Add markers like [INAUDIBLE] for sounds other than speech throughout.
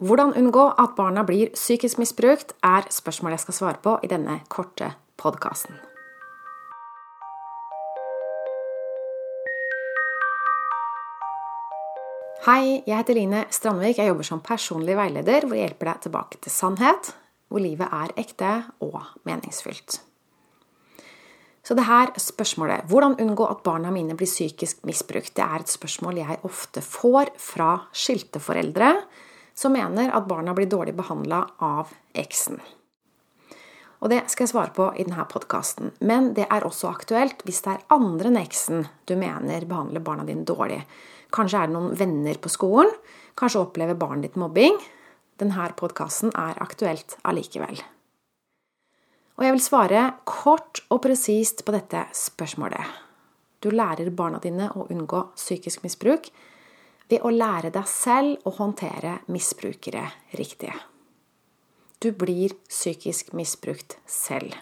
Hvordan unngå at barna blir psykisk misbrukt, er spørsmålet jeg skal svare på i denne korte podkasten. Hei, jeg heter Line Strandvik. Jeg jobber som personlig veileder hvor jeg hjelper deg tilbake til sannhet, hvor livet er ekte og meningsfylt. Så det her spørsmålet, hvordan unngå at barna mine blir psykisk misbrukt, det er et spørsmål jeg ofte får fra skilte foreldre som mener at barna blir dårlig behandla av eksen. Og det skal jeg svare på i denne podkasten. Men det er også aktuelt hvis det er andre enn eksen du mener behandler barna dine dårlig. Kanskje er det noen venner på skolen. Kanskje opplever barnet ditt mobbing. Denne podkasten er aktuelt allikevel. Og jeg vil svare kort og presist på dette spørsmålet. Du lærer barna dine å unngå psykisk misbruk ved å lære deg selv å håndtere misbrukere riktig. Du blir psykisk misbrukt selv.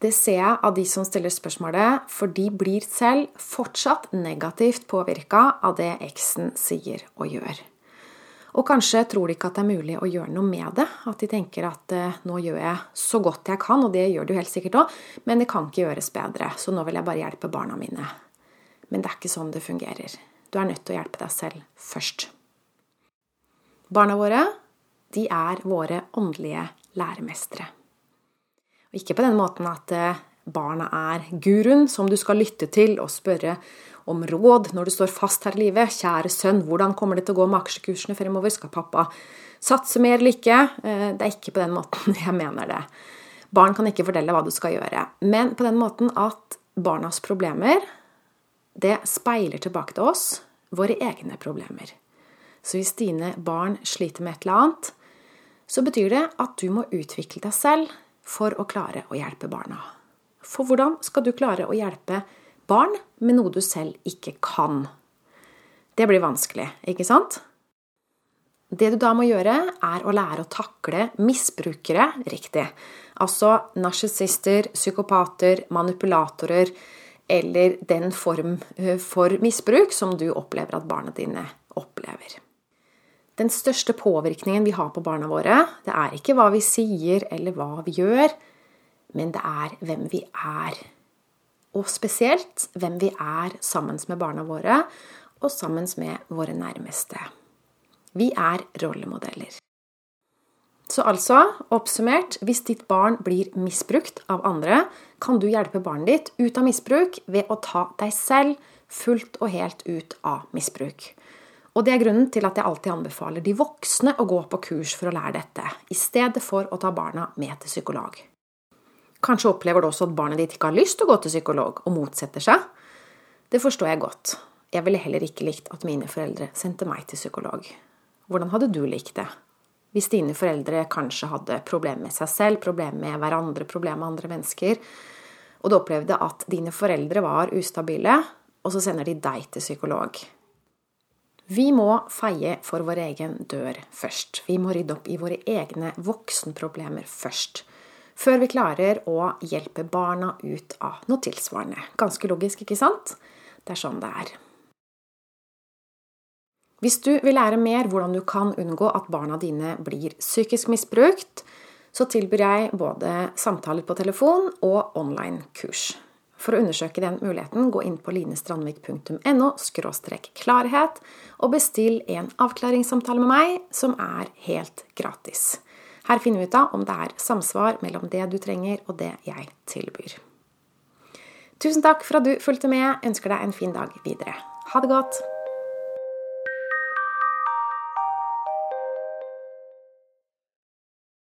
Det ser jeg av de som stiller spørsmålet, for de blir selv fortsatt negativt påvirka av det eksen sier og gjør. Og kanskje tror de ikke at det er mulig å gjøre noe med det. At de tenker at eh, nå gjør jeg så godt jeg kan, og det gjør du helt sikkert òg, men det kan ikke gjøres bedre, så nå vil jeg bare hjelpe barna mine. Men det er ikke sånn det fungerer. Du er nødt til å hjelpe deg selv først. Barna våre, de er våre åndelige læremestere. Og ikke på den måten at eh, barna er guruen som du skal lytte til og spørre om råd når du står fast her i livet. 'Kjære sønn, hvordan kommer det til å gå med aksjekursene fremover? Skal pappa satse mer eller ikke?' Eh, det er ikke på den måten [LAUGHS] jeg mener det. Barn kan ikke fortelle hva du skal gjøre, men på den måten at barnas problemer det speiler tilbake til oss våre egne problemer. Så hvis dine barn sliter med et eller annet, så betyr det at du må utvikle deg selv for å klare å hjelpe barna. For hvordan skal du klare å hjelpe barn med noe du selv ikke kan? Det blir vanskelig, ikke sant? Det du da må gjøre, er å lære å takle misbrukere riktig. Altså narsissister, psykopater, manipulatorer, eller den form eh, for misbruk som du opplever at barna dine opplever. Den største påvirkningen vi har på barna våre, det er ikke hva vi sier eller hva vi gjør, men det er hvem vi er. Og spesielt hvem vi er sammen med barna våre, og sammen med våre nærmeste. Vi er rollemodeller. Så altså, oppsummert, hvis ditt barn blir misbrukt av andre, kan du hjelpe barnet ditt ut av misbruk ved å ta deg selv fullt og helt ut av misbruk. Og det er grunnen til at jeg alltid anbefaler de voksne å gå på kurs for å lære dette, i stedet for å ta barna med til psykolog. Kanskje opplever du også at barnet ditt ikke har lyst til å gå til psykolog, og motsetter seg. Det forstår jeg godt. Jeg ville heller ikke likt at mine foreldre sendte meg til psykolog. Hvordan hadde du likt det? Hvis dine foreldre kanskje hadde problemer med seg selv, problemer med hverandre, problemer med andre mennesker, og du opplevde at dine foreldre var ustabile, og så sender de deg til psykolog. Vi må feie for vår egen dør først. Vi må rydde opp i våre egne voksenproblemer først. Før vi klarer å hjelpe barna ut av noe tilsvarende. Ganske logisk, ikke sant? Det er sånn det er. Hvis du vil lære mer hvordan du kan unngå at barna dine blir psykisk misbrukt, så tilbyr jeg både samtaler på telefon og online-kurs. For å undersøke den muligheten, gå inn på linestrandvik.no klarhet og bestill en avklaringssamtale med meg, som er helt gratis. Her finner vi ut av om det er samsvar mellom det du trenger og det jeg tilbyr. Tusen takk for at du fulgte med. Jeg ønsker deg en fin dag videre. Ha det godt!